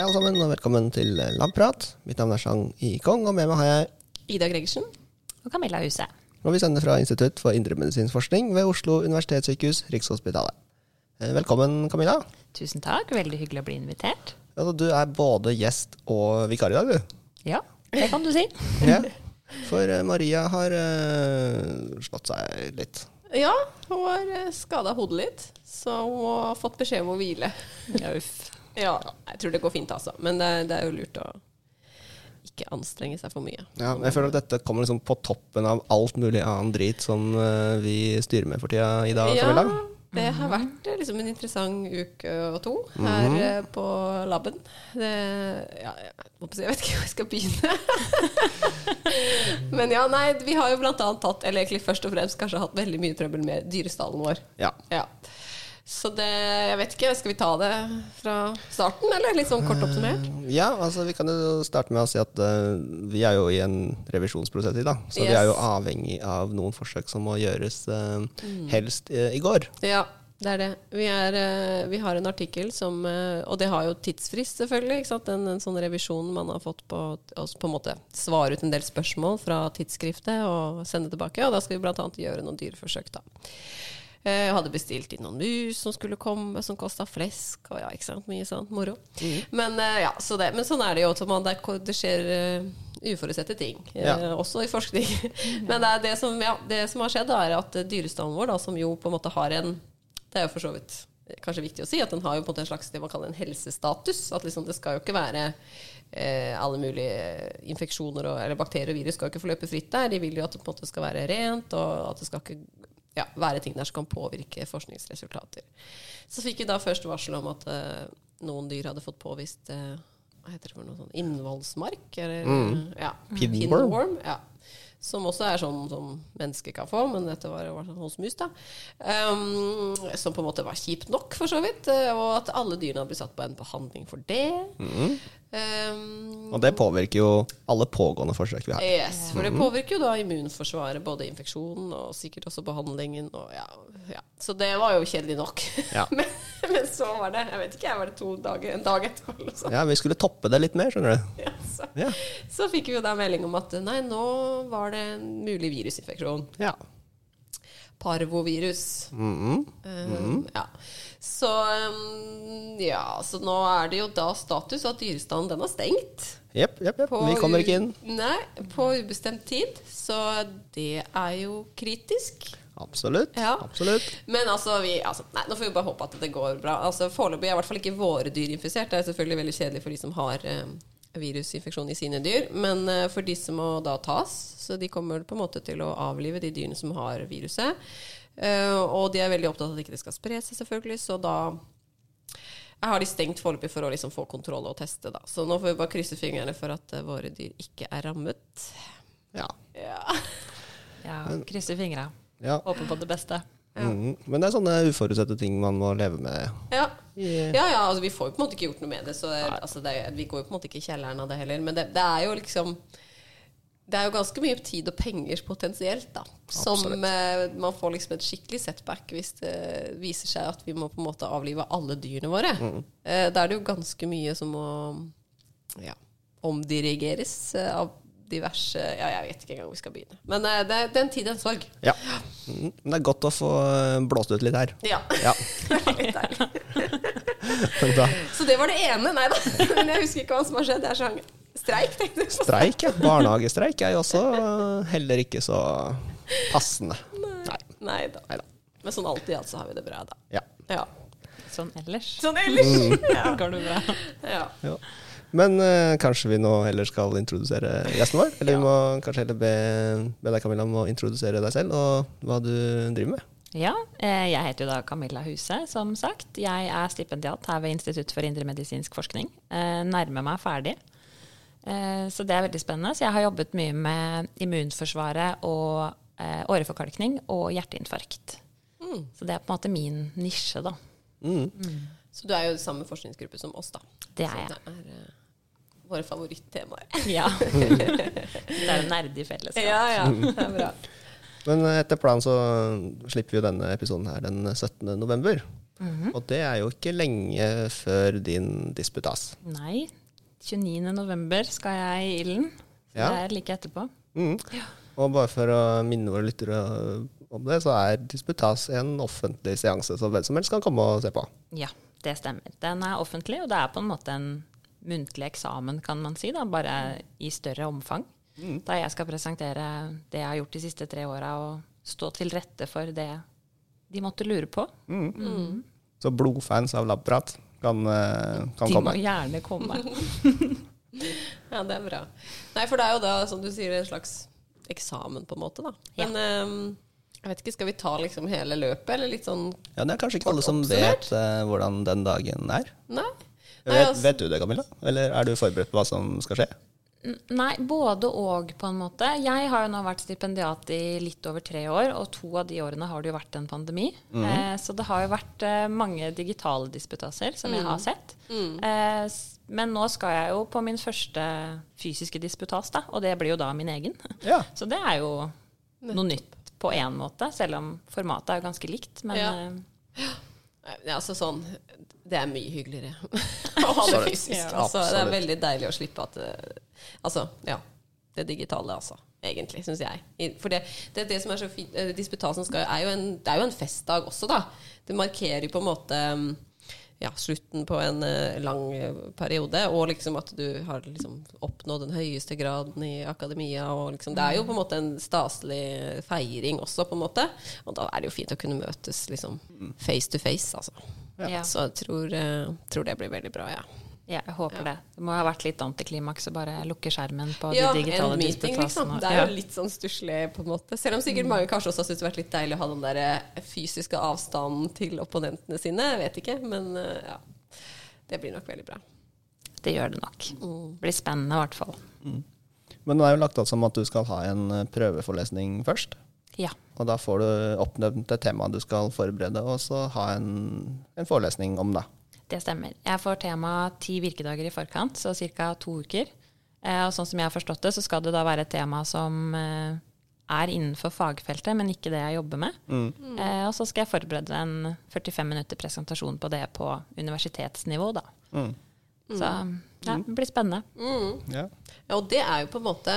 Hei alle sammen, og velkommen til Labprat. Mitt navn er Chang Yikong, og med meg har jeg Ida Gregersen. Og Camilla Huse. Og vi sender fra Institutt for indremedisinsk forskning ved Oslo universitetssykehus, Rikshospitalet. Eh, Velkommen, Camilla. Tusen takk, veldig hyggelig å bli invitert. Altså, du er både gjest og vikar i dag, du. Ja, det kan du si. Ja. For eh, Maria har uh, slått seg litt. Ja, hun har skada hodet litt, så hun har fått beskjed om å hvile. Ja, uff. Ja, jeg tror det går fint, altså. Men det, det er jo lurt å ikke anstrenge seg for mye. Ja, jeg føler at dette kommer liksom på toppen av alt mulig annen drit som eh, vi styrer med for tida, i dag. Ja, det har vært eh, liksom en interessant uke og to her eh, på laben. Det, ja, jeg vet ikke hvor jeg skal begynne. Men ja, nei, vi har jo blant annet tatt, eller egentlig først og fremst kanskje hatt veldig mye trøbbel med dyrestallen vår. Ja. Ja. Så det Jeg vet ikke, skal vi ta det fra starten, eller litt sånn kort oppsummert? Ja, altså vi kan jo starte med å si at uh, vi er jo i en revisjonsprosess i dag. Så vi er jo avhengig av noen forsøk som må gjøres uh, helst uh, i går. Ja, det er det. Vi, er, eh, vi har en artikkel som eh, Og det har jo tidsfrist, selvfølgelig. En, en sånn revisjon man har fått på å på en måte svare ut en del spørsmål fra tidsskriftet og sende tilbake. Og da skal vi bl.a. gjøre noen dyreforsøk, da. Eh, Jeg hadde bestilt inn noen mus som skulle komme, som kosta flesk. Og ja, ikke sant, mye sånn moro. Men, eh, ja, så det, men sånn er det jo. så Man, det, det skjer eh, uforutsette ting, Ja. også i forskning. men det, er det, som, ja, det som har skjedd, er at dyrestammen vår, da, som jo på en måte har en Det er jo for så vidt kanskje viktig å si at den har jo på en måte en slags det man kaller en helsestatus. At liksom, det skal jo ikke være eh, alle mulige infeksjoner og, eller bakterier og virus skal jo ikke løpe fritt der. De vil jo at det på en måte skal være rent, og at det skal ikke ja, være ting der som kan påvirke forskningsresultater. Så fikk vi da først varsel om at uh, noen dyr hadde fått påvist uh, hva heter det for noe sånn innvollsmark? Eller, ja, Pinworm. Ja. Som også er sånn som mennesker kan få, men dette var, var sånn hos mus. da. Um, som på en måte var kjipt nok, for så vidt. eh, Og at alle dyrene hadde blitt satt på en behandling for det. Um, Og det påvirker jo alle pågående forsøk vi har. Yes, for det påvirker jo da immunforsvaret, både infeksjonen og sikkert også behandlingen. Og ja, ja. Så det var jo kjedelig nok. Ja. men, men så var det jeg vet ikke, var det to dager, en dag etterpå eller noe sånt. Ja, vi skulle toppe det litt mer, skjønner du. Ja, så, Ja. så fikk vi jo da melding om at nei, nå var det en mulig virusinfeksjon. Ja. Parvovirus. Mhm. Um, ja. Så um, ja, så nå er det jo da status at dyrestanden den er stengt. Jepp, jepp, jepp. Vi kommer ikke inn. Nei, på ubestemt tid. Så det er jo kritisk. Absolutt. Ja. Absolutt. Men altså, vi, altså nei, nå får vi bare håpe at det går bra. Altså, Foreløpig er i hvert fall ikke våre dyr infisert. Det er selvfølgelig veldig kjedelig for de som har eh, virusinfeksjon i sine dyr. Men eh, for disse må da tas. Så de kommer på en måte til å avlive de dyrene som har viruset. Eh, og de er veldig opptatt av at ikke skal spre seg, selvfølgelig. Så da jeg har de stengt foreløpig for å liksom få kontroll og teste. Da. Så nå får vi bare krysse fingrene for at eh, våre dyr ikke er rammet. Ja. Ja. Ja, krysse fingra. ja. Håper på det beste. Mhm. Men det er sånne uforutsette ting man må leve med. Ja. Ja, ja, altså vi får jo på en måte ikke gjort noe med det, så det, altså det, vi går jo på en måte ikke i kjelleren av det heller. Men det, det er jo liksom Det er jo ganske mye tid og penger potensielt, da. Som Absolutt. eh, man får liksom et skikkelig setback hvis det viser seg at vi må på en måte avlive alle dyrene våre. Mm. da er det jo ganske mye som må ja, omdirigeres eh, av diverse Ja, jeg vet ikke engang hvor vi skal begynne. Men eh, det, er en tid, en sorg. Ja. Mhm. Men det er godt å få eh, blåst ut litt her. Ja. Ja. Litt. Da. Så det var det ene. Nei da. Men jeg husker ikke hva som har skjedd. Det er sånn streik, tenkte jeg. Streik, ja. Barnehagestreik er jo også heller ikke så passende. Nei. Nei da. Neida. Men sånn alltid alt så har vi det bra, da. Ja. Ja. Sånn ellers Sånn ellers. Ja. går det bra. ja. Ja. Men uh, kanskje vi nå heller skal introdusere gjesten vår? Eller vi må kanskje heller be, be deg, Camilla, om å introdusere deg selv og hva du driver med? Ja, eh, jeg heter jo da Camilla Huse, som sagt. Jeg er stipendiat her ved Institutt for indremedisinsk forskning. Eh, Nærmer meg ferdig. Eh, Så det er veldig spennende. Så jeg har jobbet mye med immunforsvaret og eh, åreforkalkning og hjerteinfarkt. Mm. Så det er på en måte min nisje, da. Mm. Så du er jo i samme forskningsgruppe som oss, da. Det er jeg. Så det er eh, våre favorittemaer. Ja. det er jo nerdig fellesskap. Ja, ja. Det er bra. Men etter planen så slipper vi jo denne episoden her den 17. november. Og det er jo ikke lenge før din disputas. Nei. 29. november skal jeg i ilden. Ja. det er like etterpå. Mm. Og bare for å minne våre lyttere om det, så er disputas en offentlig seanse som hvem som helst kan komme og se på. Ja, det stemmer. Den er offentlig, og det er på en måte en muntlig eksamen, kan man si, da, bare i større omfang. Da jeg skal presentere det jeg har gjort de siste tre åra, og stå til rette for det de måtte lure på. Så blodfans av labprat kan, eh, kan De komme. må gjerne komme. Ja, det er bra. Nei, for det er jo da, som du sier, en slags eksamen, på en måte, da. Ja. Men ehm, jeg vet ikke, skal vi ta liksom hele løpet, eller litt sånn Ja, Det er kanskje ikke alle som vet uh, hvordan den dagen er. Nei? Nei, Vet, altså- vet du det, Camilla? Eller er du forberedt på hva som skal skje? Nei, både og, på en måte. Jeg har jo nå vært stipendiat i litt over tre år, og to av de årene har det jo vært en pandemi. eh, så det har jo vært eh, mange digitale disputaser som jeg har sett. Eh, men nå skal jeg jo på min første fysiske disputas, da, og det blir jo da min egen. Ja. Så det er jo noe nytt på én måte, selv om formatet er jo ganske likt. Men Ja. Ja, altså sånn Det er mye hyggeligere å ha det fysisk. Altså, det er veldig deilig å slippe at det, Altså, ja. Det digitale, altså. Egentlig, syns jeg. For det, det, det som er så fint eh, Disputasen skal, er jo en, det er jo en festdag også, da. Det markerer jo på en måte mm, ja, slutten på en eh, lang eh, periode, og liksom at du har liksom oppnådd den høyeste graden i akademia. Og liksom, det er jo på en måte en staselig feiring også, på en måte. Og da er det jo fint å kunne møtes liksom face to face, altså. ja. Så jeg tror, eh, tror det blir veldig bra, ja. Ja, jeg håper det. Det må ha vært litt antiklimaks å bare lukke skjermen på Ja, de digitale en meeting, liksom. Det er jo litt sånn stusslig, på en måte. Selv om sikkert mange kanskje også har syntes det har vært litt deilig å ha den der eh, fysiske avstanden til opponentene sine. Jeg vet ikke, men eh, ja. Det blir nok veldig bra. Det gjør det nok. Mm. Det blir spennende i hvert fall. Men nå er jo lagt opp som at du skal ha en eh, prøveforelesning først. Ja. Og da får du oppnevnt et tema du skal forberede, og så ha en, en forelesning om det. Det stemmer. Jeg får tema ti virkedager i forkant, så ca. to uker. Eh, og sånn som jeg har forstått det, så skal det da være et tema som eh, er innenfor fagfeltet, men ikke det jeg jobber med. Eh, og så skal jeg forberede en 45 minutter presentasjon på det på universitetsnivå, da. Mm. Så ja, det blir spennende. Ja. Ja, og det er jo på en måte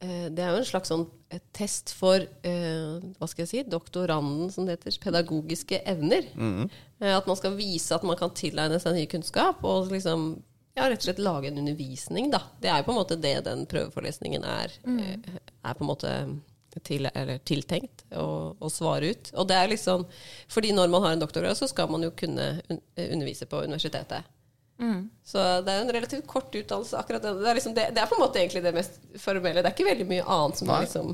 eh, Det er jo en slags sånn test for eh, hva skal jeg si, doktoranden, som det heter, pedagogiske evner. Eh, At man skal vise at man kan tilegne seg ny kunnskap, og liksom ja, rett og slett lage en undervisning, da. Det er jo på en måte det den prøveforelesningen er, mm. er på en måte til, eller tiltenkt å, å svare ut. Og det er liksom Fordi når man har en doktorgrad, så skal man jo kunne undervise på universitetet. Så det er jo en relativt kort utdannelse. akkurat Det, det, er liksom det, det er på en måte egentlig det mest formelle. Det er ikke veldig mye annet som, er liksom,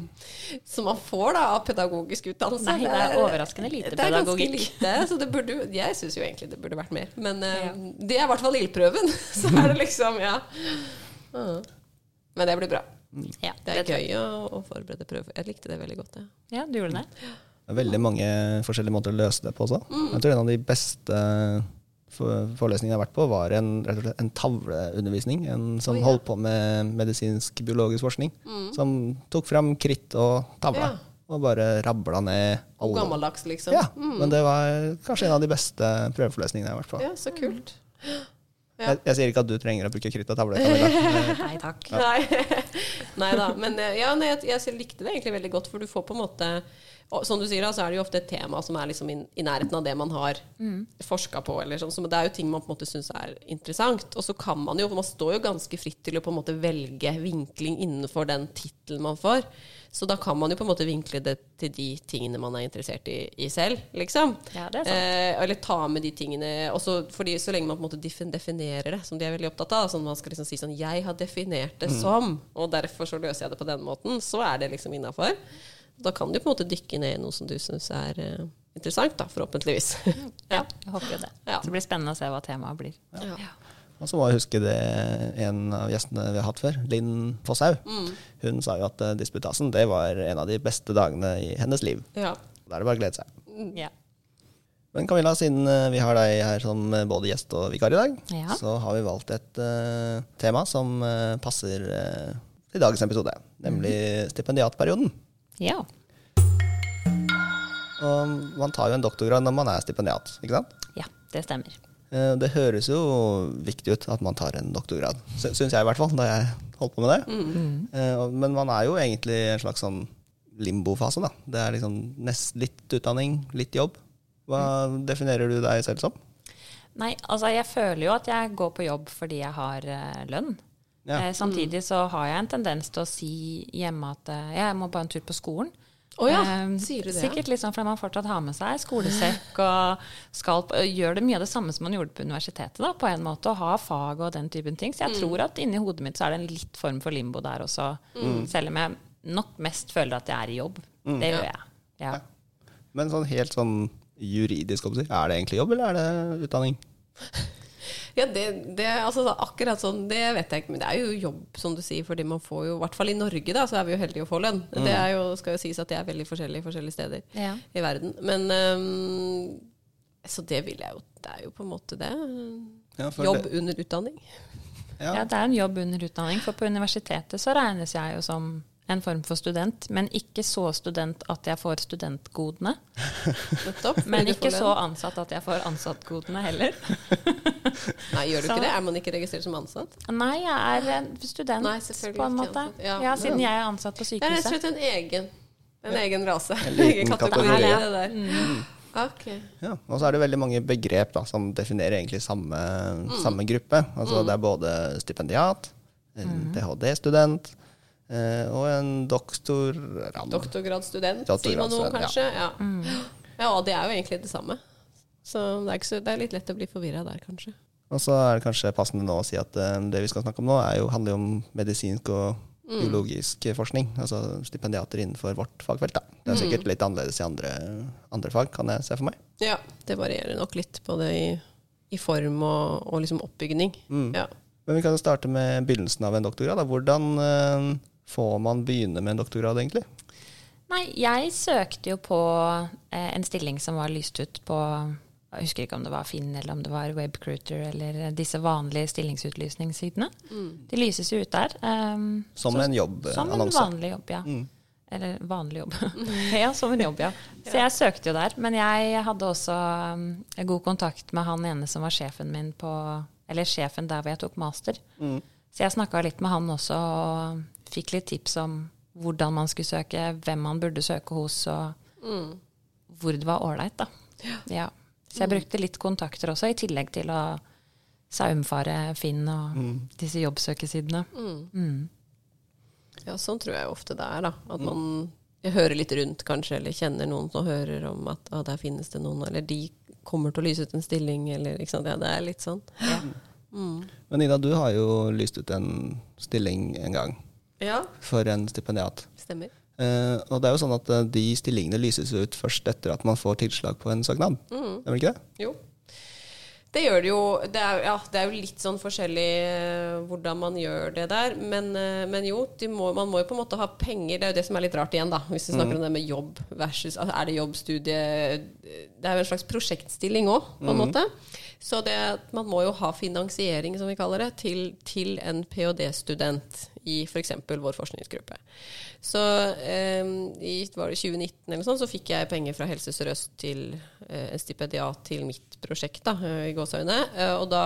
som man får da, av pedagogisk utdannelse. Nei, det er overraskende lite det er ganske pedagogikk. lite, så det burde, jeg syns jo egentlig det burde vært mer. Men eh, det er i hvert fall ildprøven. Så er det liksom, ja. Mm. Men det blir bra. Ja, Det er gøy å, å forberede prøver. Jeg likte det veldig godt. Ja. Ja, du gjorde det? Det er veldig mange forskjellige måter å løse det på også. Jeg tror en av de beste forelesningene jeg har vært på, var en, rett og slett en tavleundervisning. En som oh, ja. holdt på med medisinsk-biologisk forskning. Som tok fram kritt og tavle. Ja. Og bare rabla ned alle. gammeldags, liksom. Ja, men det var kanskje en av de beste prøveforlesningene jeg har vært på. Ja, så kult. Ja. Jeg, jeg sier ikke at du trenger å bruke kritt og tavle. Nei takk. Nei. Nei da. Men eh, ja, nei, jeg, jeg likte det egentlig veldig godt, for du får på en måte Som du sier, så er det jo ofte et tema som er liksom i, i nærheten av det man har forska på. Eller sånn. Så det er jo ting man på en måte syns er interessant. Og så kan man jo, for man står jo ganske fritt til å på en måte velge vinkling innenfor den tittelen man får. Så da kan man jo på en måte vinkle det til de tingene man er interessert i, i selv, liksom. Ja, det er sant. Eh, eller ta med de tingene også, fordi Så lenge man på en måte definerer det, som de er veldig opptatt av, sånn man skal liksom si sånn 'Jeg har definert det som', og derfor så løser jeg det på den måten, så er det liksom innafor. Da kan du på en måte dykke ned i noe som du syns er eh, interessant, da, forhåpentligvis. Ja, jeg håper jo det. Ja. Så det blir spennende å se hva temaet blir. ja. Og så må jeg huske det en av gjestene vi har hatt før, Linn Fosshaug. Hun sa jo at eh, disputasen det var en av de beste dagene i hennes liv. ja. Da er det bare å glede seg. Ja. Men Camilla, siden eh, vi har deg her som eh, både gjest og vikar i dag, Ja. så har vi valgt et uh, tema som passer til dagens episode, nemlig stipendiatperioden. ja. Og man tar jo en doktorgrad når man er stipendiat, ikke sant? Ja, det stemmer. Eh, Det høres jo viktig ut at man tar en doktorgrad, sy- syns jeg i hvert fall, da jeg holdt på med det. Mm. Men man er jo egentlig i en slags sånn limbofase, da. Det er liksom nest, litt utdanning, litt jobb. Hva definerer du deg selv som? Nei, altså jeg føler jo at jeg går på jobb fordi jeg har eh, lønn. Ja. Eh, samtidig så har jeg en tendens til å si hjemme at eh, jeg må bare en tur på skolen. Å ja, Eh, sier du det? Sikkert litt sånn fordi man fortsatt har med seg skolesekk og skal på, gjør det mye av det samme som man gjorde på universitetet, da, på en måte, og har fag og den typen ting. Så Mm. jeg tror at inni hodet mitt så er det en litt form for limbo der også, Mm. selv om jeg nok mest føler at jeg er i jobb. Det gjør jeg. Ja. Men sånn helt sånn juridisk, er det egentlig jobb, eller er det utdanning? Ja, det, det, altså, akkurat sånn, det vet jeg ikke, men det er jo jobb, som du sier, fordi man får jo, i hvert fall i Norge, da, så er vi jo heldige å få lønn. Det er jo, skal jo sies at det er veldig forskjellig forskjellige steder Ja. i verden. Men um, Så det vil jeg jo Det er jo på en måte det. Ja, Jobb det- under utdanning. Ja. Ja, det er en jobb under utdanning, for på universitetet så regnes jeg jo som en form for student, men ikke så student at jeg får studentgodene. Nettopp. Men ikke så ansatt at jeg får ansattgodene heller. Nei, gjør du Så- ikke det? Er man ikke registrert som ansatt? Nei, jeg er student Nei, på en måte. Ja. Ja, siden jeg er ansatt på Det er rett og sykehuset. slett en egen En egen rase. En En egen kategori, ja. det der. Ok. Ja, og så er det veldig mange begrep da, som definerer egentlig samme, Mm. samme gruppe. Altså Det er både stipendiat, en ph.d.-student og en doktorand. Doktorgradsstudent, sier man noe, kanskje. Ja. ja, og det er jo egentlig det samme. Så det er, så, det er litt lett å bli forvirra der, kanskje. Og så er det kanskje passende nå å si at eh, det vi skal snakke om nå, jo, handler jo om medisinsk og Mm. biologisk forskning. Altså stipendiater innenfor vårt fagfelt. Da. Det er Mm. sikkert litt annerledes i andre, andre fag, kan jeg se for meg. Ja, det varierer nok litt både i, i form og, og liksom oppbygning. Mm. Ja. Men vi kan jo starte med begynnelsen av en doktorgrad. Da. Hvordan eh, får man begynne med en doktorgrad, egentlig? Nei, jeg søkte jo på eh, en stilling som var lyst ut på Jeg husker ikke om det var Finn eller om det var Webcruiter eller disse vanlige stillingsutlysningssidene. De lyses jo ut der. Um, Som så- en jobbannonse. Som en vanlig jobb, ja. Eller vanlig jobb. ja, som en jobb, ja. Så jeg søkte jo der. Men jeg hadde også um, god kontakt med han ene som var sjefen min på Eller sjefen der hvor jeg tok master. Så jeg snakka litt med han også og fikk litt tips om hvordan man skulle søke, hvem man burde søke hos, og hvor det var ålreit, da. Ja. Så jeg brukte litt kontakter også, i tillegg til å saumfare Finn og disse jobbsøkesidene. Mm. ja, sånn tror jeg ofte det er, da. At man jeg hører litt rundt, kanskje, eller kjenner noen som hører om at ah, der finnes det noen, eller de kommer til å lyse ut en stilling, eller ikke sant. Ja, det er litt sånn. Men Ida, du har jo lyst ut en stilling en gang Ja, for en stipendiat. stemmer. Uh, og det er jo sånn at eh, de stillingene lyses ut først etter at man får tilslag på en søknad. Mm. Stemmer ikke det? Jo. Det gjør det jo. Det er, ja, det er jo litt sånn forskjellig uh, hvordan man gjør det der. Men, uh, men jo, må, man må jo på en måte ha penger. Det er jo det som er litt rart igjen, da. Hvis vi snakker om det med jobb versus altså, Er det jobbstudie Det er jo en slags prosjektstilling òg, på en måte. Så det, man må jo ha finansiering, som vi kaller det, til, til en ph.d.-student i f.eks. vår forskningsgruppe. Så eh, i var det 2019 eller sånn, så fikk jeg penger fra Helse Sør-Øst til eh, en stipendiat til mitt prosjekt, da, eh, i gåseøyne. Eh, og da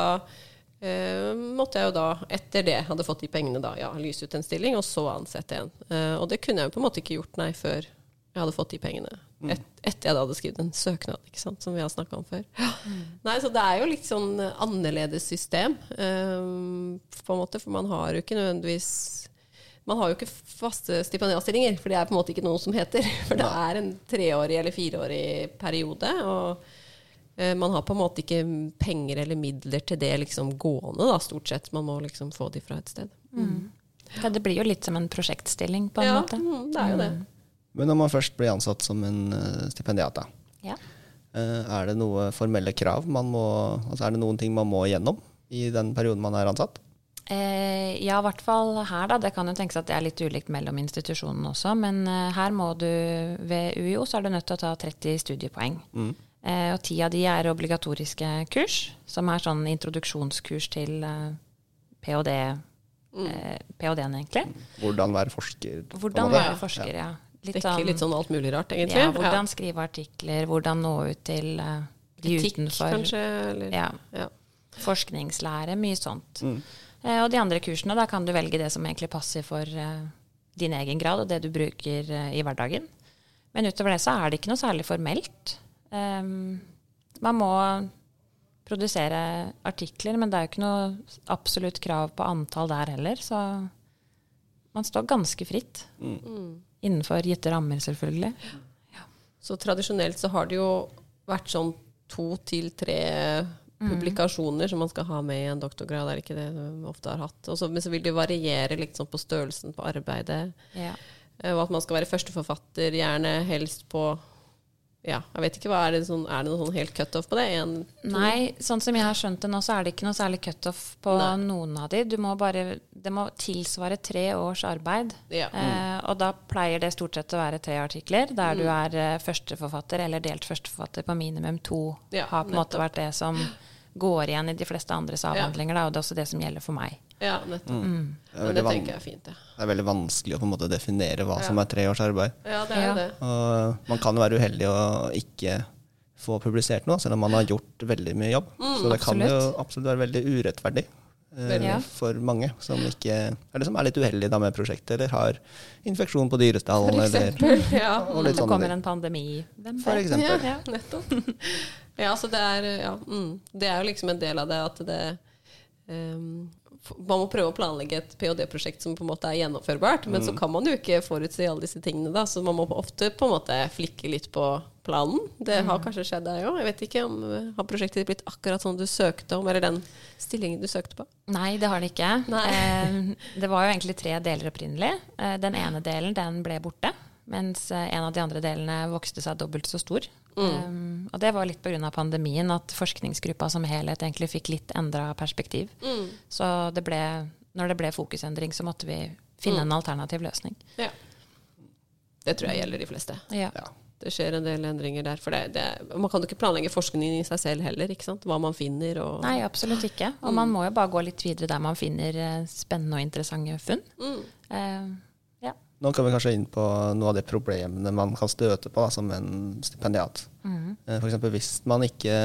eh, måtte jeg jo da, etter det, hadde fått de pengene, da, ja, lyse ut en stilling, og så ansette en. Eh, og det kunne jeg jo på en måte ikke gjort, nei, før jeg hadde fått de pengene. Et, etter jeg da hadde skrevet en søknad, ikke sant, som vi har snakka om før. Nei, så det er jo litt sånn annerledes system, um, på en måte, for man har jo ikke nødvendigvis man har jo ikke faste stipendiatstillinger, for det er på en måte ikke noe som heter. For det er en treårig eller fireårig periode. Og eh, man har på en måte ikke penger eller midler til det liksom gående, da, stort sett. Man må liksom få de fra et sted. Ja, det blir jo litt som en prosjektstilling, på en ja, måte. Ja, det er jo det. Men når man først blir ansatt som en eh, stipendiat, da, Ja. eh, er det noe formelle krav man må Altså er det noen ting man må igjennom i den perioden man er ansatt? Eh, ja, i hvert fall her, da. Det kan jo tenkes at det er litt ulikt mellom institusjonene også. Men eh, her må du ved UiO så er du nødt til å ta 30 studiepoeng. Eh, og ti av de er obligatoriske kurs, som er sånn introduksjonskurs til eh, ph.d. Eh, PhD-en, egentlig. Hvordan være forsker? Hvordan være forsker, ja. Litt Dekker sånn- litt sånn alt mulig rart, egentlig. Ja, hvordan skrive artikler, hvordan nå ut til uh, de Etikk, utenfor. kanskje? Eller? Ja, Ja. forskningslære, mye sånt. Mm. Uh, og de andre kursene, da kan du velge det som egentlig passer for uh, din egen grad, og det du bruker i hverdagen. Men utover det så er det ikke noe særlig formelt. Um, man må produsere artikler, men det er jo ikke noe absolutt krav på antall der heller, så man står ganske fritt. Innenfor gitte rammer, selvfølgelig. Så tradisjonelt så har det jo vært sånn to til tre publikasjoner som man skal ha med i en doktorgrad, er det ikke det du ofte har hatt? Også, men så vil det variere sånn på størrelsen på arbeidet. Ja. eh, Og at man skal være førsteforfatter, gjerne helst på Ja, jeg vet ikke, hva er det sånn, er det noe sånn helt cutoff på det? En, Nei, sånn som jeg har skjønt det nå, så er det ikke noe særlig cutoff på Nei. noen av de. Du må bare, det må tilsvare tre års arbeid. Ja. Eh, og da pleier det stort sett å være tre artikler, der Mm. du er eh, førsteforfatter eller delt førsteforfatter på minimum to. Ja, har på en måte vært det som går igjen i de fleste andres avhandlinger, da, og det er også det som gjelder for meg. ja, nettopp. Det er, Men det tenker jeg er fint, Ja. det er veldig vanskelig å på en måte definere hva som er tre års arbeid. Ja, det er Ja. jo det. Og man kan jo være uheldig å ikke få publisert noe, selv om man har gjort veldig mye jobb. Så det kan jo absolutt. absolutt være veldig urettferdig. Ja. for mange som ikke eller som er litt uheldige da med prosjektet, eller har infeksjon på dyrestallen, eller. Ja. og litt Det kommer ting. en pandemi. Hvem For eksempel. Ja, nettopp. Ja, så det er, ja, mm, det er jo liksom en del av det at det ehm, f- Man må prøve å planlegge et ph.d.-prosjekt som på en måte er gjennomførbart, men så kan man jo ikke forutse alle disse tingene, da, så man må ofte på en måte flikke litt på planen. Det har kanskje skjedd deg òg. Jeg vet ikke om eh, Har prosjektet blitt akkurat sånn du søkte om, eller den stillingen du søkte på? Nei, det har det ikke. Eh, det var jo egentlig tre deler opprinnelig. Eh, den ene delen den ble borte, mens eh, en av de andre delene vokste seg dobbelt så stor. Eh, og det var litt pga. pandemien, at forskningsgruppa som helhet egentlig fikk litt endra perspektiv. Så det ble, når det ble fokusendring, så måtte vi finne en alternativ løsning. Ja. Det tror jeg gjelder de fleste. Ja. Ja. Det skjer en del endringer der. For det, det, man kan jo ikke planlegge forskningen i seg selv heller, ikke sant? hva man finner. Og, Nei, absolutt ikke. Og man må jo bare gå litt videre der man finner eh, spennende og interessante funn. Mm. ja. Nå kan vi kanskje inn på noe av de problemene man kan støte på da, som en stipendiat. Mm. F.eks. For eksempel hvis man ikke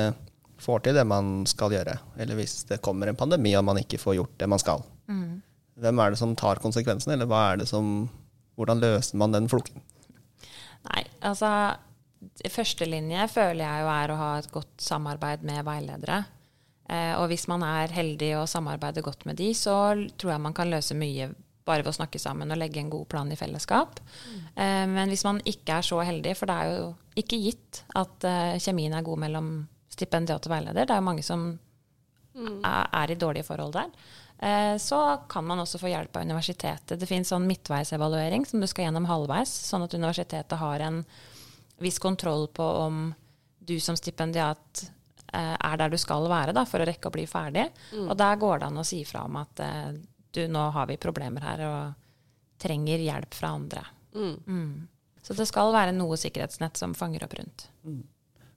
får til det man skal gjøre, eller hvis det kommer en pandemi og man ikke får gjort det man skal. Mm. Hvem er det som tar konsekvensen, eller hva er det som, hvordan løser man den floken? Nei, altså i Førstelinje føler jeg jo er å ha et godt samarbeid med veiledere. Eh, og hvis man er heldig og samarbeider godt med de, så tror jeg man kan løse mye bare ved å snakke sammen og legge en god plan i fellesskap. Eh, men hvis man ikke er så heldig, for det er jo ikke gitt at eh, kjemien er god mellom stipendiat og veileder, det er jo mange som er, er i dårlige forhold der. Eh, Så kan man også få hjelp av universitetet. Det finnes sånn midtveisevaluering som du skal gjennom halvveis, sånn at universitetet har en viss kontroll på om du som stipendiat eh, er der du skal være da, for å rekke å bli ferdig. Og der går det an å si fra om at eh, du, nå har vi problemer her og trenger hjelp fra andre. Mm. Så det skal være noe sikkerhetsnett som fanger opp rundt.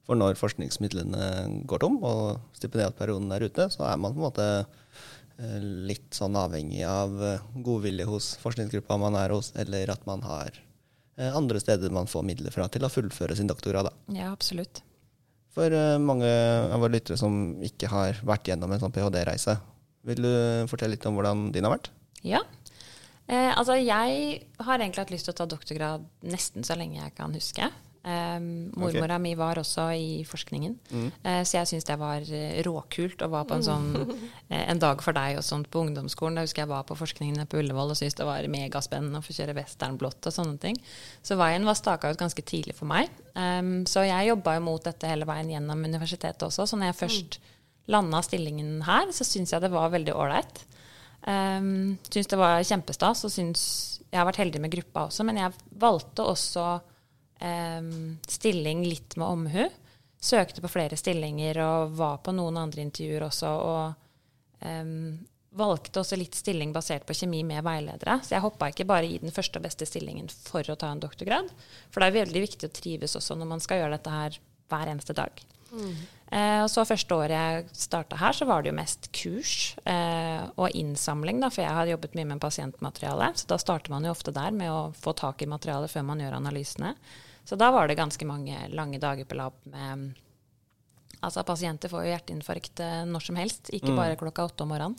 For når forskningsmidlene går tom, og stipendiatperioden er ute, så er man på en måte eh, litt sånn avhengig av eh, godvilje hos forskningsgruppa man er hos, eller at man har eh, andre steder man får midler fra til å fullføre sin doktorgrad. Ja, absolutt. For mange av våre lyttere som ikke har vært gjennom en sånn ph.d.-reise, vil du fortelle litt om hvordan din har vært? Ja. Eh, altså, jeg har egentlig hatt lyst til å ta doktorgrad nesten så lenge jeg kan huske. Eh, mormora mi var også i forskningen, eh, så jeg syns det var eh, råkult å være på en sånn eh, En dag for deg og sånt på ungdomsskolen. Da husker jeg var på forskningen på Ullevål og syntes det var megaspennende å få kjøre westernblått og sånne ting. Så veien var staka ut ganske tidlig for meg. Um, så jeg jobba jo mot dette hele veien gjennom universitetet også. Så når jeg først landa stillingen her, så syns jeg det var veldig ålreit. Um, syns det var kjempestas, og syns Jeg har vært heldig med gruppa også, men jeg valgte også um, stilling litt med omhu. Søkte på flere stillinger og var på noen andre intervjuer også. Og um, valgte også litt stilling basert på kjemi med veiledere. Så jeg hoppa ikke bare i den første og beste stillingen for å ta en doktorgrad. For det er veldig viktig å trives også når man skal gjøre dette her hver eneste dag. Eh, og så første året jeg starta her, så var det jo mest kurs eh, og innsamling, da, for jeg har jobbet mye med pasientmateriale. Så da starter man jo ofte der med å få tak i materialet før man gjør analysene. Så da var det ganske mange lange dager på lab med Altså, pasienter får jo hjerteinfarkt eh, når som helst, ikke bare klokka åtte om morgenen.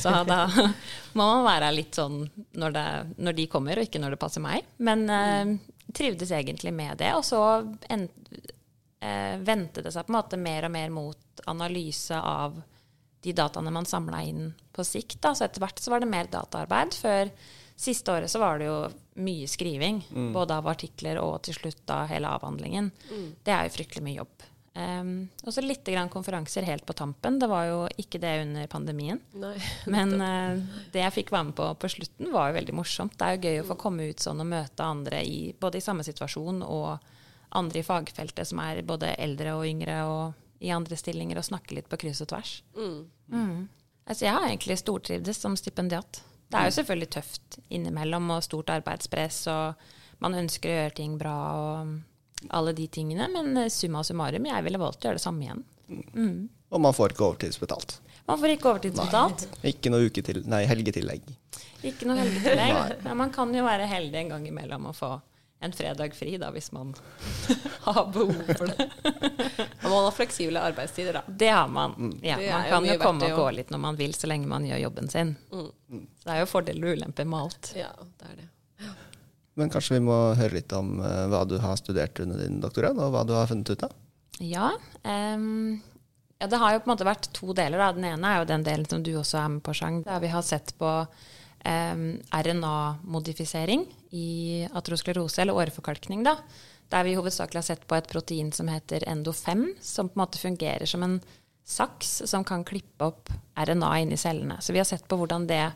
Så da må man være litt sånn når, det, når de kommer, og ikke når det passer meg. Men eh, trivdes egentlig med det. Og så en, eh, vendte det seg på en måte mer og mer mot analyse av de dataene man samla inn på sikt. Da. Så etter hvert så var det mer dataarbeid. Før siste året så var det jo mye skriving, både av artikler og til slutt da hele avhandlingen. Det er jo fryktelig mye jobb. Um, og så litt grann konferanser helt på tampen. Det var jo ikke det under pandemien. Nei. Men uh, det jeg fikk være med på på slutten, var jo veldig morsomt. Det er jo gøy å få komme ut sånn og møte andre i, både i samme situasjon og andre i fagfeltet som er både eldre og yngre og i andre stillinger, og snakke litt på kryss og tvers. Mm. Altså, jeg har egentlig stortrivdes som stipendiat. Det er jo selvfølgelig tøft innimellom og stort arbeidspress, og man ønsker å gjøre ting bra og alle de tingene, men eh, summa summarum, jeg ville valgt å gjøre det samme igjen. Og man får ikke overtidsbetalt. Man får ikke overtidsbetalt. Ikke noe uketil, nei, helgetillegg. Ikke noe helgetillegg. Men man kan jo være heldig en gang imellom å få en fredag fri, da, hvis man har behov for det. Man har fleksible arbeidstider, da. Det har man. Ja, Det man kan jo komme og gå litt når man vil, så lenge man gjør jobben sin. Så det er jo fordeler og ulemper med alt. Ja, det er det. Men kanskje vi må høre litt om uh, hva du har studert under din doktorgrad, og hva du har funnet ut av? Ja, um, ja, det har jo på en måte vært to deler. Da. Den ene er jo den delen som du også er med på, Sjang, Der vi har sett på RNA-modifisering i atrosklerose, eller åreforkalkning. Da. Der vi hovedsakelig har sett på et protein som heter endo5, som på en måte fungerer som en saks som kan klippe opp RNA inni cellene. Så vi har sett på hvordan det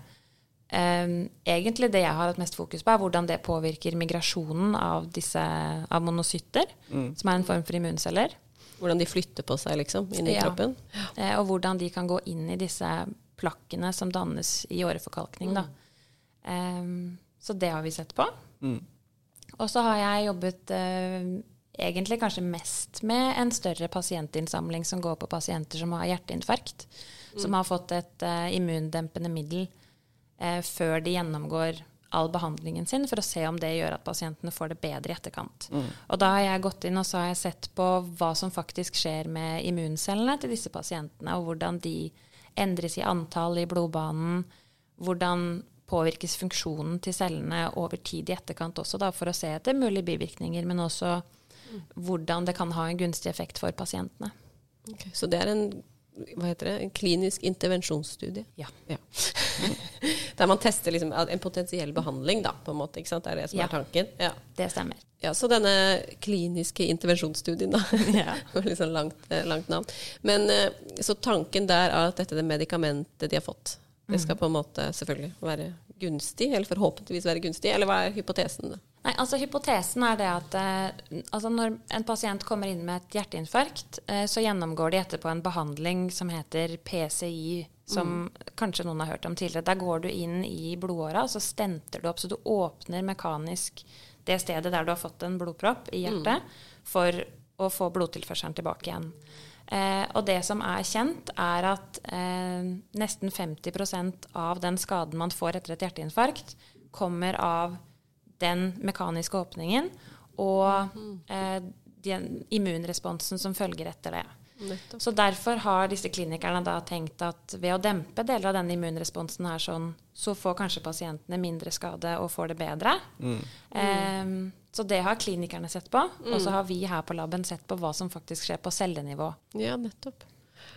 Um, Egentlig det jeg har hatt mest fokus på, er hvordan det påvirker migrasjonen av, disse, av monocytter, som er en form for immunceller. Hvordan de flytter på seg, liksom, inni Ja. kroppen. Eh, og hvordan de kan gå inn i disse plakkene som dannes i åreforkalkning. Da. Um, så det har vi sett på. Og så har jeg jobbet uh, egentlig kanskje mest med en større pasientinnsamling som går på pasienter som har hjerteinfarkt, som har fått et uh, immundempende middel uh, før de gjennomgår all behandlingen sin, for å se om det gjør at pasientene får det bedre i etterkant. Og da har jeg gått inn og så har jeg sett på hva som faktisk skjer med immuncellene til disse pasientene, og hvordan de endres i antall i blodbanen, hvordan påvirkes funksjonen til cellene over tid i etterkant også, da, for å se etter mulige bivirkninger, men også hvordan det kan ha en gunstig effekt for pasientene. Okay, Så det er en, hva heter det, en klinisk intervensjonsstudie? Ja. Ja. Der man tester liksom en potensiell behandling, da, på en måte. ikke sant? Det er det som Ja. er tanken. Ja. Det stemmer. ja, Så denne kliniske intervensjonsstudien, da. Ja. Litt sånn langt, eh, langt navn. Men eh, så tanken der er at dette det medikamentet de har fått, det skal på en måte selvfølgelig være gunstig, eller forhåpentligvis være gunstig, eller hva er hypotesen? da? Nei, altså Hypotesen er det at eh, altså når en pasient kommer inn med et hjerteinfarkt, eh, så gjennomgår de etterpå en behandling som heter PCI, som kanskje noen har hørt om tidligere. Der går du inn i blodåra, og så stenter du opp, så du åpner mekanisk det stedet der du har fått en blodpropp i hjertet, for å få blodtilførselen tilbake igjen. Eh, og det som er kjent, er at eh, nesten 50% av den skaden man får etter et hjerteinfarkt, kommer av den mekaniske åpningen og eh, den immunresponsen som følger etter det. Nettopp. Så derfor har disse klinikerne da tenkt at ved å dempe deler av denne immunresponsen her sånn, så får kanskje pasientene mindre skade og får det bedre. Ehm, så det har klinikerne sett på, og så har vi her på laben sett på hva som faktisk skjer på cellenivå. Ja, nettopp.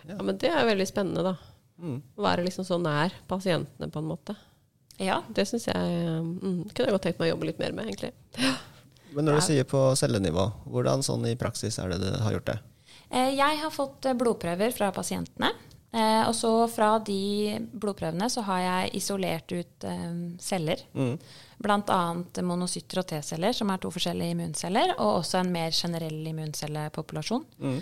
Ja, Men det er veldig spennende, da. Å være liksom så nær pasientene, på en måte. Ja, Det syns jeg mm, kunne jeg godt tenkt meg å jobbe litt mer med, egentlig. Men når du sier på cellenivå, hvordan sånn i praksis er det du har gjort det? Eh, Jeg har fått eh, blodprøver fra pasientene. eh, Og så fra de blodprøvene så har jeg isolert ut celler. Mm. Bl.a. monocytter og T-celler, som er to forskjellige immunceller, og også en mer generell immuncellepopulasjon. Mm.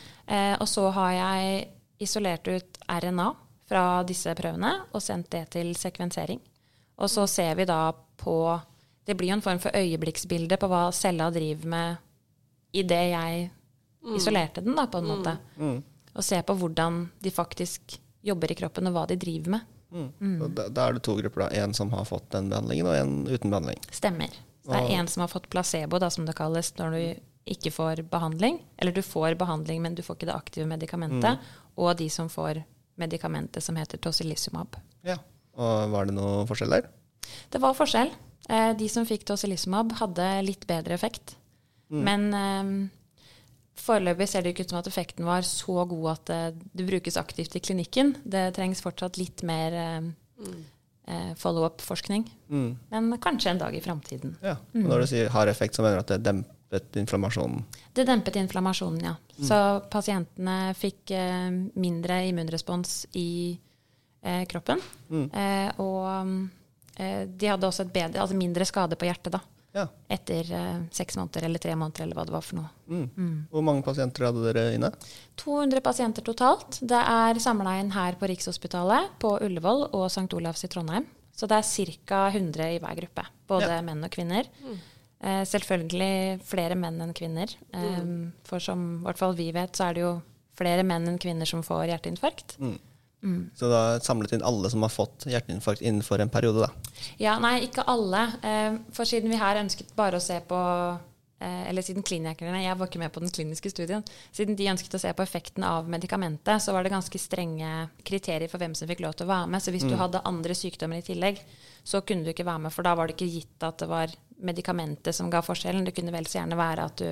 Og så har jeg isolert ut RNA fra disse prøvene og sendt det til sekvensering. Og så ser vi da på Det blir jo en form for øyeblikksbilde på hva cella driver med i det jeg isolerte den, da, på en måte. Og se på hvordan de faktisk jobber i kroppen, og hva de driver med. Mm. Da, da er det to grupper. da. En som har fått den behandlingen, og en uten behandling. Stemmer. Så det er en som har fått placebo, da, som det kalles, når du ikke får behandling. Eller du får behandling, men du får ikke det aktive medikamentet. Og de som får medikamentet som heter tocilizumab. Ja. Og var det noe forskjell der? Det var forskjell. Eh, De som fikk tocilizumab, hadde litt bedre effekt. Men eh, foreløpig ser det ikke ut som at effekten var så god at eh, det brukes aktivt i klinikken. Det trengs fortsatt litt mer follow-up-forskning. Mm. Men kanskje en dag i framtiden. Ja. Mm. når du sier har effekt, så mener du at det dempet inflammasjonen? Det dempet inflammasjonen, ja. Så pasientene fikk mindre immunrespons i eh, kroppen. Eh, og eh, de hadde også et bedre, altså mindre skade på hjertet da, Ja. etter eh, seks måneder eller tre måneder eller hva det var for noe. Mm. Hvor mange pasienter hadde dere inne? 200 pasienter totalt. Det er samla inn her på Rikshospitalet, på Ullevål og St. Olavs i Trondheim. Så det er ca. 100 i hver gruppe. Både Ja. menn og kvinner. Eh, selvfølgelig flere menn enn kvinner. Eh, For som i hvert fall vi vet, så er det jo flere menn enn kvinner som får hjerteinfarkt. Så da samlet inn alle som har fått hjerteinfarkt innenfor en periode, da. Ja, nei, ikke alle. Eh, For siden vi her ønsket bare å se på eh, Eller siden klinikerne Jeg var ikke med på den kliniske studien. Siden de ønsket å se på effekten av medikamentet, så var det ganske strenge kriterier for hvem som fikk lov til å være med. Så hvis du hadde andre sykdommer i tillegg, så kunne du ikke være med, for da var det ikke gitt at det var medikamentet som ga forskjellen. Det kunne vel så gjerne være at du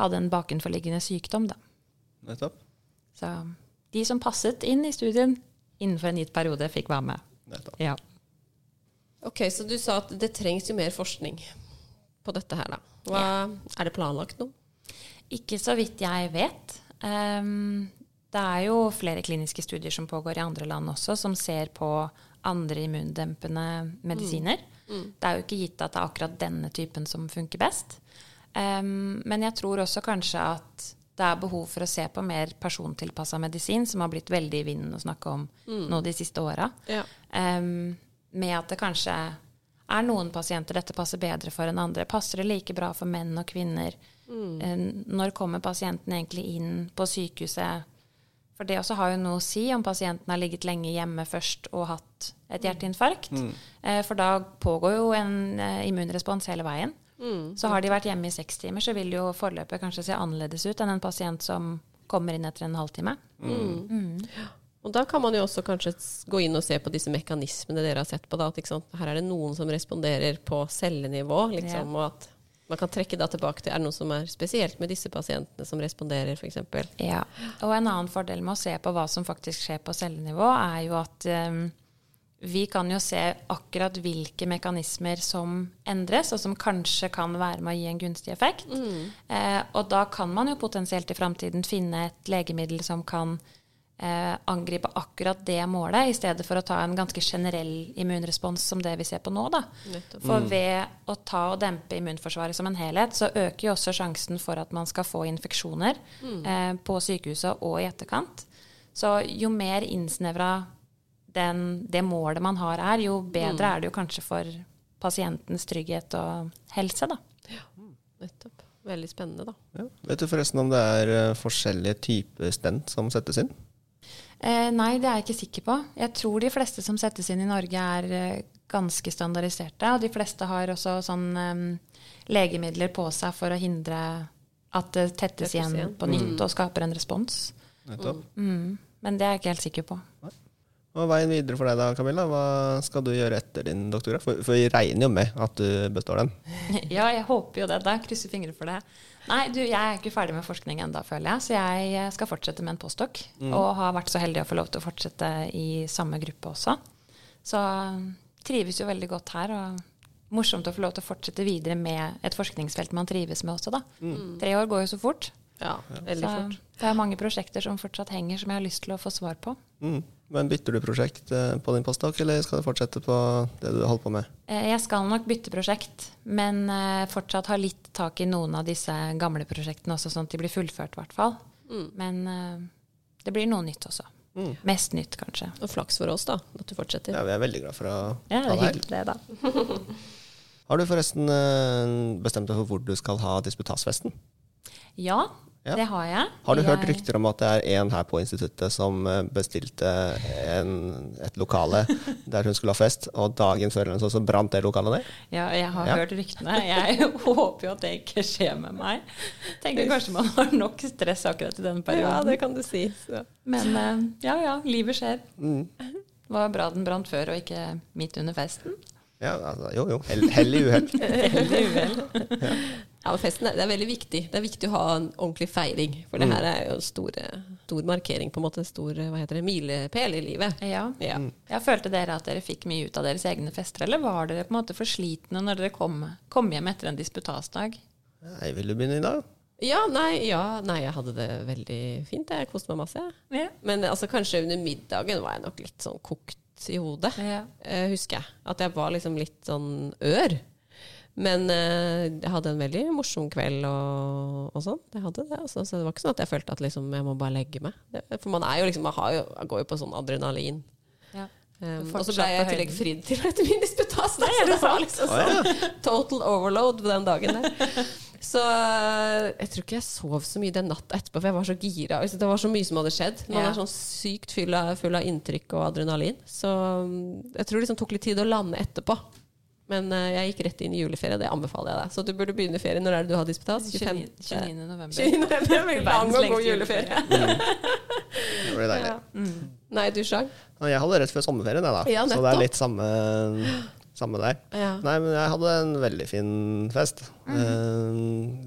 hadde en bakenforliggende sykdom, da. Nettopp. Så de som passet inn i studien innenfor en gitt periode, fikk være med. Ja. Ok, Så du sa at det trengs jo mer forskning på dette her, da. Hva, Er det planlagt noe? Ikke så vidt jeg vet. Um, det er jo flere kliniske studier som pågår i andre land også, som ser på andre immundempende medisiner. Det er jo ikke gitt at det er akkurat denne typen som funker best. Um, men jeg tror også kanskje at det er behov for å se på mer persontilpassa medisin, som har blitt veldig i vinden å snakke om nå de siste åra. Ja. Um, med at det kanskje er noen pasienter dette passer bedre for enn andre. Passer det like bra for menn og kvinner? Eh, Når kommer pasienten egentlig inn på sykehuset? For det også har jo noe å si om pasienten har ligget lenge hjemme først og hatt et hjerteinfarkt. Eh, For da pågår jo en eh, immunrespons hele veien. Så har de vært hjemme i seks timer, så vil jo forløpet kanskje se annerledes ut enn en pasient som kommer inn etter en halvtime. Og da kan man jo også kanskje gå inn og se på disse mekanismene dere har sett på. Da, at? Her er det noen som responderer på cellenivå, liksom, og at man kan trekke da tilbake til Er det noe som er spesielt med disse pasientene som responderer, f.eks.? Ja, og en annen fordel med å se på hva som faktisk skjer på cellenivå, er jo at eh, vi kan jo se akkurat hvilke mekanismer som endres, og som kanskje kan være med å gi en gunstig effekt. Eh, og da kan man jo potensielt i framtiden finne et legemiddel som kan eh, angripe akkurat det målet, i stedet for å ta en ganske generell immunrespons som det vi ser på nå. Da. For ved å ta og dempe immunforsvaret som en helhet, så øker jo også sjansen for at man skal få infeksjoner eh, på sykehuset og i etterkant. Så jo mer innsnevra den, det målet man har er, jo bedre er det jo kanskje for pasientens trygghet og helse, da. Nettopp. Veldig spennende, da. Ja. Vet du forresten om det er eh, forskjellige typer stent som settes inn? Eh, nei, det er jeg ikke sikker på. Jeg tror de fleste som settes inn i Norge er eh, ganske standardiserte. Og de fleste har også sånn um, legemidler på seg for å hindre at det tettes Tettes igjen igjen. på nytt og skaper en respons. Nettopp. Mm. Men det er jeg ikke helt sikker på. Og veien videre for deg da, Camilla? Hva skal du gjøre etter din doktorgrad? For, for vi regner jo med at du består den. ja, jeg håper jo det. Da krysser fingre for det. Nei, du, jeg er ikke ferdig med forskning ennå, føler jeg. Så jeg skal fortsette med en postdoc. Og har vært så heldig å få lov til å fortsette i samme gruppe også. Så eh, trives jo veldig godt her. Og morsomt å få lov til å fortsette videre med et forskningsfelt man trives med også, da. Tre år går jo så fort. Ja, veldig Så fort. det er mange prosjekter som fortsatt henger, som jeg har lyst til å få svar på. Mm. Men bytter du prosjekt eh, på din postdoc, eller skal du fortsette på det du holder på med? Eh, Jeg skal nok bytte prosjekt, men eh, fortsatt ha litt tak i noen av disse gamle prosjektene også, sånn at de blir fullført, i hvert fall. Men eh, det blir noe nytt også. Mm. Mest nytt, kanskje. Og flaks for oss, da, at du fortsetter. Ja, Vi er veldig glad for å Ja, det ha deg her. hyggelig det, da. Har du forresten bestemt deg for hvor du skal ha disputasfesten? Ja, Ja. Det har jeg. Har du hørt rykter om at det er en her på instituttet som eh, bestilte en, et lokale der hun skulle ha fest, og dagen før eller så brant det lokalet ned? Ja, jeg har Ja. hørt ryktene. Jeg håper jo at det ikke skjer med meg. Tenker kanskje man har nok stress akkurat i denne perioden. Ja, det kan du si. Så. Men eh, ja ja, livet skjer. Mm. Det var bra den brant før, og ikke midt under festen. Ja, altså, jo jo. Hell, hell i uhell. Ja, men festen er, det er veldig viktig. Det er viktig å ha en ordentlig feiring. For det her er jo en stor, stor markering, på en måte. En Stor hva heter det, milepæl i livet. Ja. Ja. Jeg følte dere at dere fikk mye ut av deres egne fester, eller var dere på en måte for slitne når dere kom, kom hjem etter en disputasdag? Nei, vil du begynne i dag? Ja, nei, ja, nei, jeg hadde det veldig fint. Jeg koste meg masse. Ja. Men altså, kanskje under middagen var jeg nok litt sånn kokt i hodet. Ja. eh, husker jeg. At jeg var liksom litt sånn ør. Men eh, jeg hadde en veldig morsom kveld og, og sånn. Jeg hadde det, altså. Så det var ikke sånn at jeg følte at liksom, jeg må bare legge meg. Det, for man er jo liksom, man har jo, går jo på sånn adrenalin. Ja. Um, og så ble jeg i tillegg fridd til etter min disputas. da, det var liksom sånn total overload på den dagen der. Så eh, jeg tror ikke jeg sov så mye den natta etterpå, for jeg var så gira. Altså, Det var så mye som hadde skjedd. Man er sånn sykt full av, full av inntrykk og adrenalin. Så mm, jeg tror det liksom tok litt tid å lande etterpå. Men uh, jeg gikk rett inn i juleferie, det anbefaler jeg deg. Så du burde begynne ferien. Når er det du har disputas? 29. 29. november. 29. november. Veldig lang og god juleferie. Det blir deilig. Nei, du sjang? Jeg hadde rett før sommerferien, jeg, da. Ja, så det er litt samme, samme der. Ja. Nei, men jeg hadde en veldig fin fest. Eh,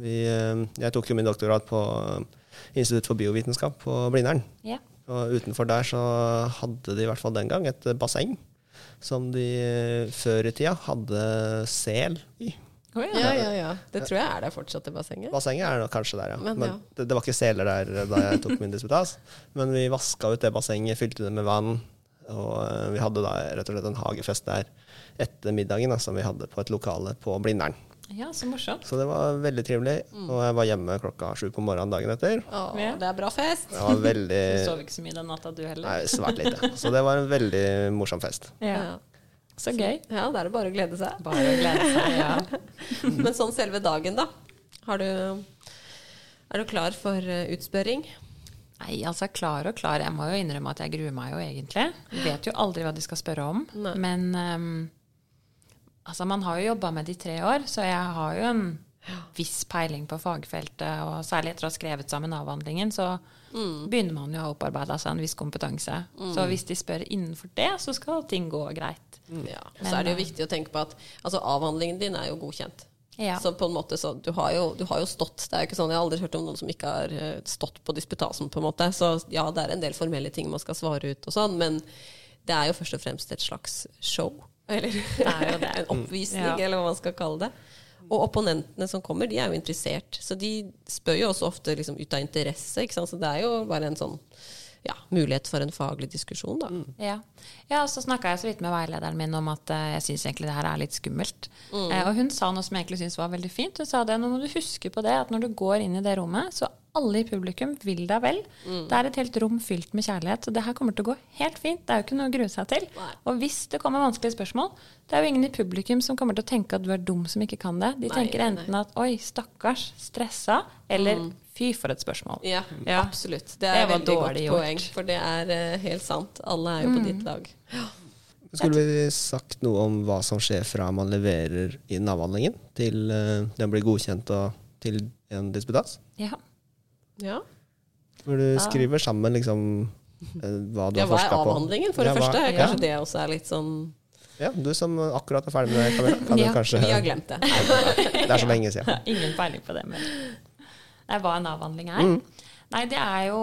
vi, eh, jeg tok jo min doktorgrad på Institutt for biovitenskap på Blindern. Ja. Og utenfor der så hadde de i hvert fall den gang et basseng som de eh, før i tida hadde sel i. Oh, Ja, ja, ja. Det tror jeg er der fortsatt, det bassenget. Bassenget er kanskje der, ja. Men, Men, ja. Det, det var ikke seler der da jeg tok min disputas. Men vi vaska ut det bassenget, fylte det med vann. Og eh, vi hadde da rett og slett en hagefest der etter middagen da, som vi hadde på et lokale på Blindern. Ja, så morsomt. Så det var veldig trivelig. Mm. Og jeg var hjemme klokka sju på morgenen dagen etter. Å, Ja. det er bra fest. Det var veldig Du sov ikke så mye den natta, du heller? Nei, svært lite. Så det var en veldig morsom fest. Ja. Så gøy. ja, da er det bare å glede seg. Bare å glede seg, ja. Men sånn selve dagen, da? Har du, er du klar for eh, utspørring? Nei, altså klar og klar. Jeg må jo innrømme at jeg gruer meg jo egentlig. Jeg vet jo aldri hva de skal spørre om. Nei. Men ehm, altså man har jo jobba med det i tre år, så jeg har jo en viss peiling på fagfeltet. Og særlig etter å ha skrevet sammen avhandlingen, så begynner man jo å ha opparbeida seg en viss kompetanse. Så hvis de spør innenfor det, så skal ting gå greit. Ja. Og så er det jo eh, viktig å tenke på at altså, avhandlingen din er jo godkjent. Ja. Så på en måte så, du, har jo, du har jo stått. Det er jo ikke sånn, Jeg har aldri hørt om noen som ikke har eh, stått på disputasen. på en måte. Så ja, det er en del formelle ting man skal svare ut, og sånn, men det er jo først og fremst et slags show. Eller er jo det. en oppvisning, Ja. eller hva man skal kalle det. Og opponentene som kommer, de er jo interessert. Så de spør jo også ofte liksom, ut av interesse. ikke sant? Så det er jo bare en sånn ja, mulighet for en faglig diskusjon, da. Ja. ja, og så snakka jeg så vidt med veilederen min om at uh, jeg syns egentlig det her er litt skummelt. Eh, og hun sa noe som jeg egentlig syntes var veldig fint. Hun sa det, nå må du huske på det at når du går inn i det rommet, så alle i publikum vil deg vel. Det er et helt rom fylt med kjærlighet, så det her kommer til å gå helt fint. Det er jo ikke noe å grue seg til. Nei. Og hvis det kommer vanskelige spørsmål, det er jo ingen i publikum som kommer til å tenke at du er dum som ikke kan det. De Nei, tenker nei. enten at oi, stakkars, stressa, eller fy for et spørsmål. Ja, Ja. absolutt. Det Det er var veldig godt gjort. poeng, for det er uh, helt sant. Alle er jo på ditt lag. Skulle vi sagt noe om hva som skjer fra man leverer inn avhandlingen, til uh, den blir godkjent og til en disputas? Ja. Ja. Når du skriver sammen liksom eh, hva du ja, har hva er avhandlingen, for Ja, det hva- første? ja. Kanskje det også er litt sånn Ja, du som akkurat er ferdig med det, Camilla. Kan Ja, du kanskje Vi har glemt det. Det er så lenge siden. Ingen peiling på det. det Nei, hva en avhandling er? Nei, det er jo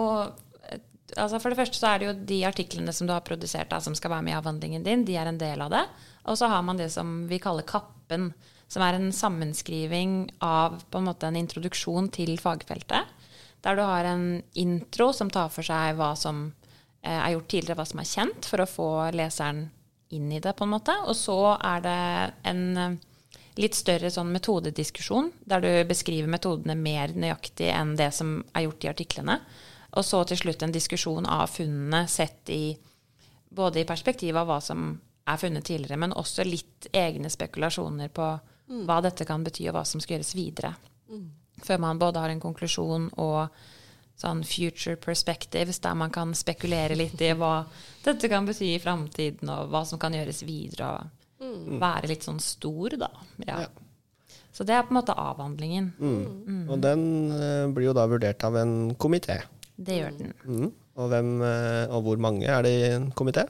altså For det første så er det jo de artiklene som du har produsert da, som skal være med i avhandlingen din, de er en del av det. Og så har man det som vi kaller Kappen, som er en sammenskriving av på en måte en introduksjon til fagfeltet. Der du har en intro som tar for seg hva som eh, er gjort tidligere, hva som er kjent, for å få leseren inn i det, på en måte. Og så er det en eh, litt større sånn metodediskusjon, der du beskriver metodene mer nøyaktig enn det som er gjort i artiklene. Og så til slutt en diskusjon av funnene sett i både i perspektiv av hva som er funnet tidligere, men også litt egne spekulasjoner på hva dette kan bety, og hva som skal gjøres videre. Før man både har en konklusjon og sånn future perspectives, der man kan spekulere litt i hva dette kan bety i framtiden, og hva som kan gjøres videre, og være litt sånn stor, da. Ja. Ja. Så det er på en måte avhandlingen. Og den uh, blir jo da vurdert av en komité. Det gjør den. Mm. Og, hvem, uh, og hvor mange er det i en komité?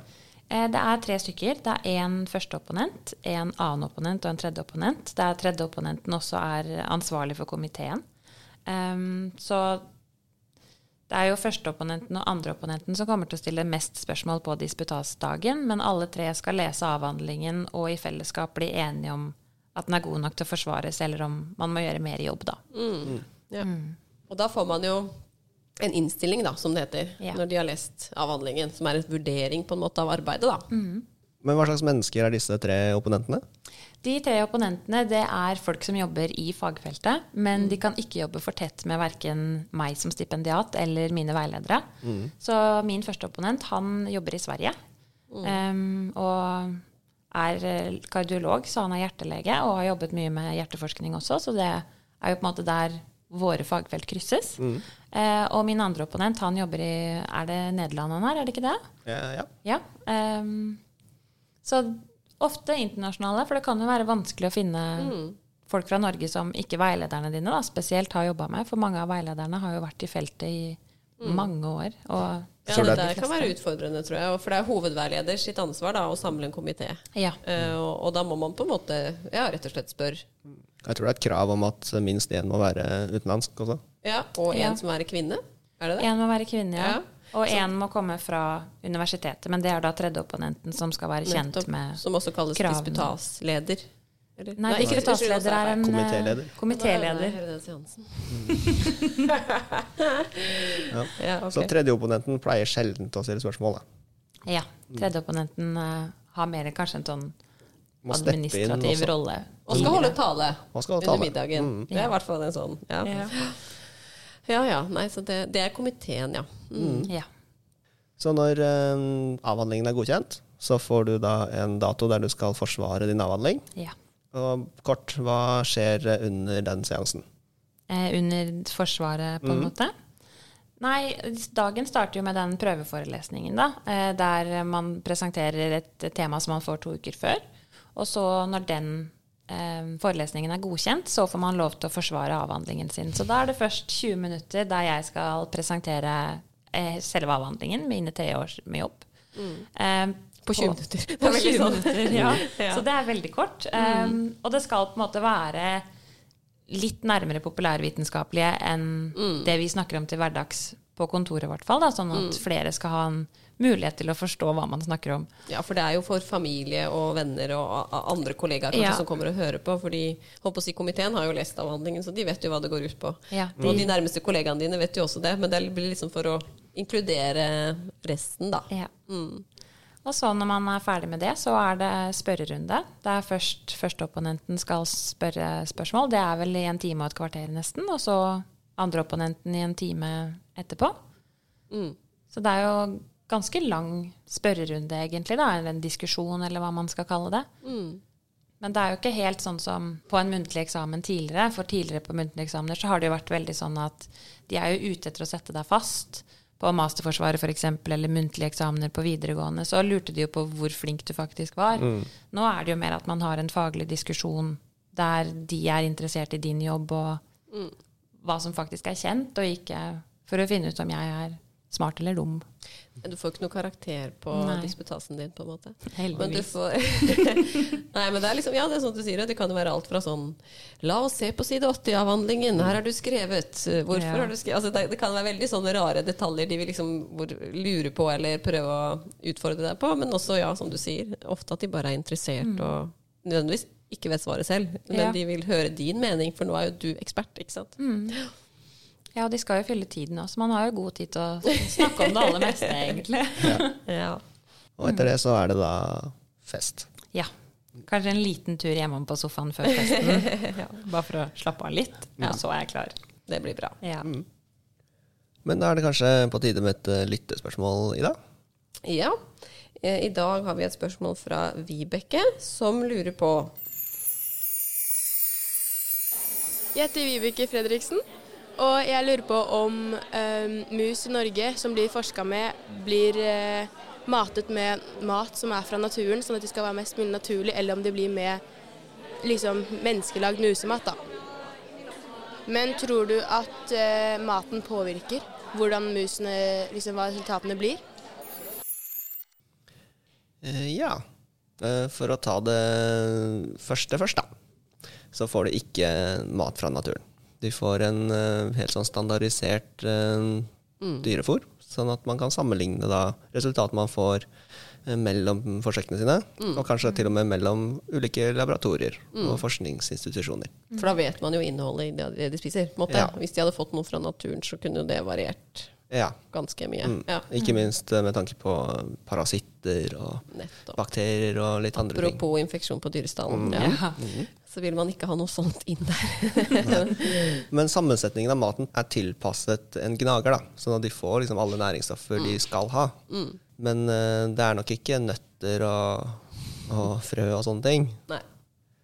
Eh, Det er tre stykker. Det er en første opponent, en annen opponent og en tredje opponent. Der tredje opponenten også er ansvarlig for komiteen. Um, så det er jo førsteopponenten og andreopponenten som kommer til å stille mest spørsmål på disputasdagen, men alle tre skal lese avhandlingen og i fellesskap bli enige om at den er god nok til å forsvares, eller om man må gjøre mer jobb, da. Ja. Og da får man jo en innstilling, da, som det heter, Ja. når de har lest avhandlingen, som er en vurdering på en måte av arbeidet. da. Men hva slags mennesker er disse tre opponentene? De tre opponentene det er folk som jobber i fagfeltet, men de kan ikke jobbe for tett med verken meg som stipendiat eller mine veiledere. Så min første opponent han jobber i Sverige Um, og er eh, kardiolog, så han er hjertelege og har jobbet mye med hjerteforskning også, så det er jo på en måte der våre fagfelt krysses. Eh, og min andre opponent han jobber i Er det Nederland han er, er det ikke det? Ja, ja. Ja. um, så ofte internasjonale, for det kan jo være vanskelig å finne folk fra Norge som ikke veilederne dine da, spesielt har jobba med. For mange av veilederne har jo vært i feltet i mange år. Og Ja, det det- der kan være utfordrende, tror jeg. For det er hovedveileder sitt ansvar da, å samle en komité. ja. Uh, og, og da må man på en måte ja, rett og slett spørre. Jeg tror det er et krav om at minst én må være utenlandsk også. Ja, og en Ja. som er kvinne. Er det det? En må være kvinne, ja. Ja. Og én må komme fra universitetet. Men det er da tredjeopponenten som skal være kjent Nettopp. med Som også kalles kravene. disputasleder. Eller? Nei, ikke disputasleder er en eh, Komitéleder. komitéleder. Ja. ja, okay. Så tredjeopponenten pleier sjelden å stille spørsmål. Da. Ja. Tredjeopponenten uh, har mer enn en sånn Må administrativ rolle. Og skal holde tale skal holde under tale. middagen. Mm. Det er i hvert fall en sånn. Ja, Ja. ja. ja. Nei, så det, det er komiteen, ja. Mm. Ja. Så når eh, avhandlingen er godkjent, så får du da en dato der du skal forsvare din avhandling. ja. Og kort, hva skjer under den seansen? eh, under Forsvaret, på en måte. Nei, dagen starter jo med den prøveforelesningen, da. Eh, der man presenterer et tema som man får to uker før. Og så når den eh, forelesningen er godkjent, så får man lov til å forsvare avhandlingen sin. Så da er det først 20 minutter der jeg skal presentere eh, selve avhandlingen, mine tre år med jobb. Eh, På 20 og- minutter. Er På 20 sånn. minutter, ja. Ja. Så det er veldig kort. Um, og det skal på en måte være litt nærmere populærvitenskapelige enn det vi snakker om til hverdags på kontoret, i hvert fall. Da, sånn at flere skal ha en mulighet til å forstå hva man snakker om. Ja, for det er jo for familie og venner og andre kollegaer kanskje Ja. som kommer og hører på. fordi håper å si, komiteen har jo lest avhandlingen, så de vet jo hva det går ut på. Ja, Og de nærmeste kollegaene dine vet jo også det, men det blir liksom for å inkludere resten, da. Ja. Og så når man er ferdig med det, så er det spørrerunde. Det er først førsteopponenten skal spørre spørsmål. Det er vel i en time og et kvarter nesten. Og så andreopponenten i en time etterpå. Mm. Så det er jo ganske lang spørrerunde, egentlig. da, Eller en diskusjon, eller hva man skal kalle det. Men det er jo ikke helt sånn som på en muntlig eksamen tidligere. For tidligere på muntlige eksamener så har det jo vært veldig sånn at de er jo ute etter å sette deg fast. På masterforsvaret f.eks., eller muntlige eksamener på videregående, så lurte de jo på hvor flink du faktisk var. Nå er det jo mer at man har en faglig diskusjon der de er interessert i din jobb, og hva som faktisk er kjent, og ikke for å finne ut om jeg er smart eller dum. Du får ikke noe karakter på Nei. disputasen din, på en måte. Men du Heldigvis. får Nei, men det er liksom Ja, det er sånn du sier det. Det kan jo være alt fra sånn La oss se på side 80 av avhandlingen. Her har du skrevet. Hvorfor Ja. har du skrevet altså, det, det kan være veldig sånne rare detaljer de vil liksom lure på eller prøve å utfordre deg på. Men også, ja, som du sier, ofte at de bare er interessert og nødvendigvis ikke vet svaret selv. Men Mm. Ja. de vil høre din mening, for nå er jo du ekspert, ikke sant. Ja, og de skal jo fylle tiden også. Man har jo god tid til å snakke om det aller meste, egentlig. Ja. Og etter det så er det da fest. Ja. Kanskje en liten tur hjemom på sofaen før festen. Bare for å slappe av litt. Ja, så er jeg klar. Det blir bra. Ja. Men da er det kanskje på tide med et lyttespørsmål lyttespørsmål, Ida? Ja. Eh, I dag har vi et spørsmål fra Vibeke, som lurer på Jeg heter Vibeke Fredriksen, og jeg lurer på om eh, mus i Norge som blir forska med, blir eh, matet med mat som er fra naturen, sånn at de skal være mest mulig naturlig, eller om de blir med liksom menneskelagd musemat. da. Men tror du at eh, maten påvirker hvordan musene, liksom hva resultatene blir? Eh, ja. Eh, For å ta det første først, da. Så får du ikke mat fra naturen. De får en uh, helt sånn standardisert eh, dyrefôr, sånn at man kan sammenligne da resultatet man får uh, mellom forsøkene sine, og kanskje til og med mellom ulike laboratorier og forskningsinstitusjoner. For da vet man jo innholdet i det de spiser. Måte. Ja. Hvis de hadde fått noe fra naturen, så kunne jo det variert Ja. ganske mye. Mm. Ja, Ikke minst med tanke på parasitter og nettopp. bakterier og litt andre ting. Apropos infeksjon på dyrestallen, Mm. ja. Ja. Så vil man ikke ha noe sånt inn der. Men sammensetningen av maten er tilpasset en gnager, da. Sånn at de får liksom alle næringsstoffer de skal ha. Men uh, det er nok ikke nøtter og, og frø og sånne ting. Nei.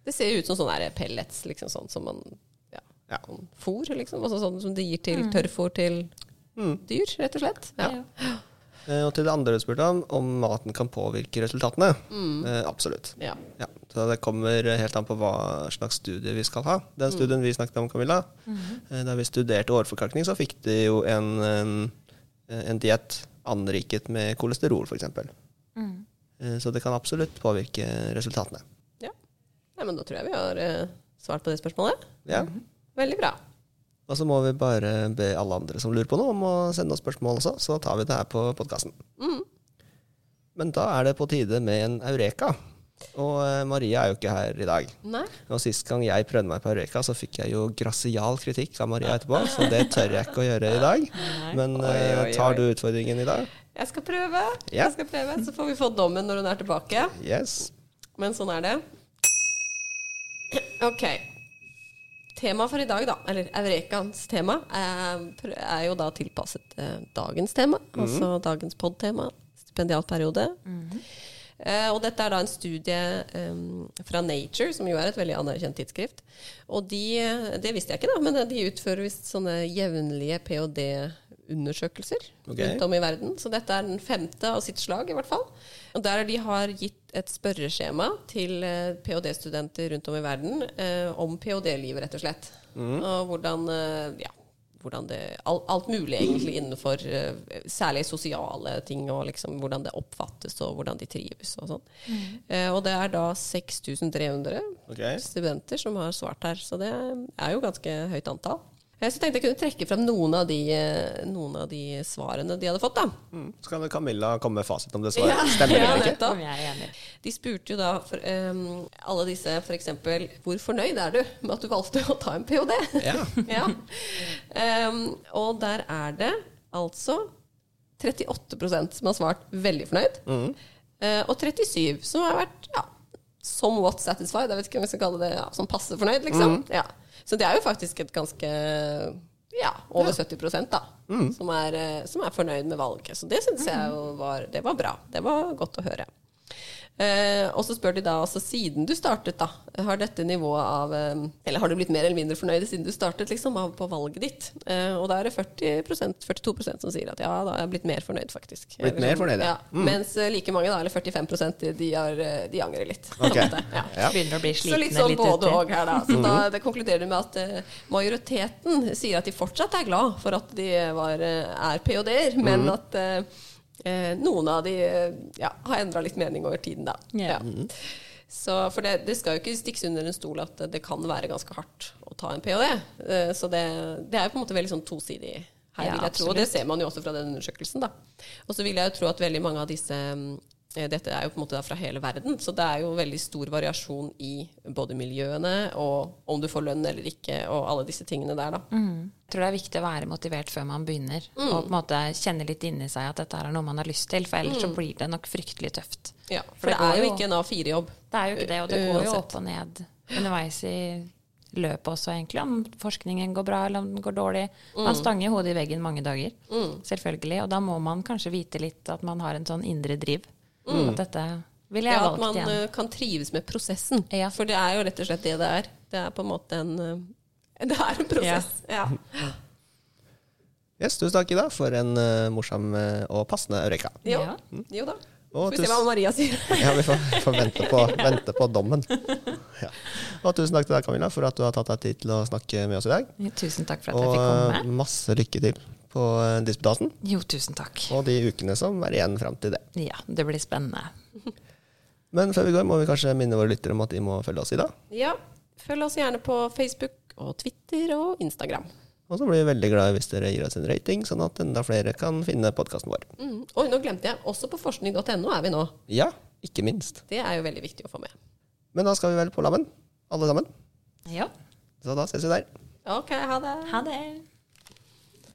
Det ser ut som sånne pellets, liksom sånn som man ja, Ja. sånn Fôr, liksom. Altså sånn som de gir til tørrfôr til dyr, rett og slett. Ja. Eh, og til det andre du spurte om, om maten kan påvirke resultatene. Eh, absolutt. Ja. Ja, så det kommer helt an på hva slags studie vi skal ha. Den studien vi snakket om, Camilla, eh, da vi studerte årforkalkning, så fikk de jo en, en, en diett anriket med kolesterol, f.eks. Eh, Så det kan absolutt påvirke resultatene. ja. Nei, men da tror jeg vi har eh, svart på det spørsmålet. Ja. Veldig bra. Og så må vi bare be alle andre som lurer på noe, om å sende oss spørsmål også, så tar vi det her på podkasten. Men da er det på tide med en Eureka. Og eh, Maria er jo ikke her i dag. Nei. Og Sist gang jeg prøvde meg på Eureka, så fikk jeg jo grasial kritikk av Maria etterpå, så det tør jeg ikke å gjøre i dag. Men Oi, oi, oi, tar du utfordringen i dag? Jeg skal prøve. Yeah. Jeg skal prøve. Så får vi få dommen når hun er tilbake. Yes. Men sånn er det. Ok. Temaet for i dag, da, eller Eurekans tema, er, er jo da tilpasset eh, dagens tema. Altså dagens pod-tema. Stipendiatperiode. Eh, og dette er da en studie eh, fra Nature, som jo er et veldig anerkjent tidsskrift. Og de, det visste jeg ikke, da, men de utfører visst sånne jevnlige ph.d.-undersøkelser okay. rundt om i verden. Så dette er den femte av sitt slag, i hvert fall. Og der de har gitt et spørreskjema til eh, ph.d.-studenter rundt om i verden eh, om ph.d.-livet, rett og slett. Og hvordan eh, ja, hvordan det, alt, alt mulig egentlig innenfor eh, særlig sosiale ting, og liksom hvordan det oppfattes og hvordan de trives og sånn. Eh, og det er da 6300 okay. studenter som har svart her, så det er jo ganske høyt antall. Så tenkte jeg kunne trekke frem noen av de, eh, noen av de svarene de hadde fått. da. Mm. Så kan Camilla komme med fasit om det svaret stemmer Ja, eller ikke. Ja, jeg er. De spurte jo da for, um, alle disse f.eks.: Hvor fornøyd er du med at du valgte å ta en ph.d.? Ja. ja. Ehm, og der er det altså 38% som har svart veldig fornøyd. Eh, og 37 som har vært ja, somewhat satisfied. Jeg vet ikke om vi skal kalle det ja, sånn passe fornøyd, liksom. Ja. Så det er jo faktisk et ganske ja, over 70 da, som, er, eh, som er fornøyd med valget. Så det syns jeg jo var, det var bra. Det var godt å høre. Eh, og så spør de da, altså siden du startet, da, har dette nivået av eh, Eller har du blitt mer eller mindre fornøyd siden du startet, liksom, av, på valget ditt? Eh, og da er det 40% 42% som sier at ja, da er jeg blitt mer fornøyd, faktisk. Blitt Eller mer fornøyd, ja. Mm. Mens eh, like mange, da, eller 45 de, har, eh, de angrer litt. på en Ok. måte. Ja. Ja. Begynner å bli Så slitne litt sånn både òg her, da. Så da det konkluderer du med at eh, majoriteten sier at de fortsatt er glad for at de var, er ph.d.-er, men at eh, eh, noen av de eh, ja, har endra litt mening over tiden, da. Yeah. Ja. Så, for det, det skal jo ikke stikkes under en stol at det kan være ganske hardt å ta en ph.d. Eh, Så det, det er jo på en måte veldig sånn tosidig her, Ja, vil jeg tro. Og det ser man jo også fra den undersøkelsen, da. Og så vil jeg jo tro at veldig mange av disse eh, dette er jo på en måte fra hele verden, så det er jo veldig stor variasjon i både miljøene og om du får lønn eller ikke, og alle disse tingene der, da. Jeg tror det er viktig å være motivert før man begynner. Og på en måte kjenne litt inni seg at dette er noe man har lyst til. For ellers så blir det nok fryktelig tøft. Ja, For for det, det er jo jo- ikke en A4-jobb. Det er jo ikke det, og det går jo opp og ned underveis i løpet også, egentlig. Om forskningen går bra eller om den går dårlig. Man stanger hodet i veggen mange dager, selvfølgelig. Og da må man kanskje vite litt at man har en sånn indre driv. At dette ville jeg Ja, at man igjen. eh, kan trives med prosessen. Ja. For det er jo rett og slett det det er. Det er på en måte en, eh, Det er en prosess. Ja. Yes, tusen takk, Ida, for en uh, morsom og passende eureka. Jo. Ja. jo da. Og Får vi se hva Maria sier. ja, vi får, får vente, på, vente på dommen. Ja. Og tusen takk til deg, Camilla, for at du har tatt deg tid til å snakke med oss i dag. Tusen takk for at jeg fikk komme. Og masse lykke til på eh, disputasen Jo, tusen takk. og de ukene som er igjen fram til det. Ja, det blir spennende. Men før vi går, må vi kanskje minne våre lyttere om at de må følge oss, i dag. Ja. Følg oss gjerne på Facebook og Twitter og Instagram. Og så blir vi veldig glad hvis dere gir oss en rating, sånn at enda flere kan finne podkasten vår. Mm. Oi, nå glemte jeg. Også på forskning.no er vi nå. Ja, ikke minst. Det er jo veldig viktig å få med. Men da skal vi vel på Lammen, alle sammen. Ja. Så da ses vi der. Ok, ha det. Ha det.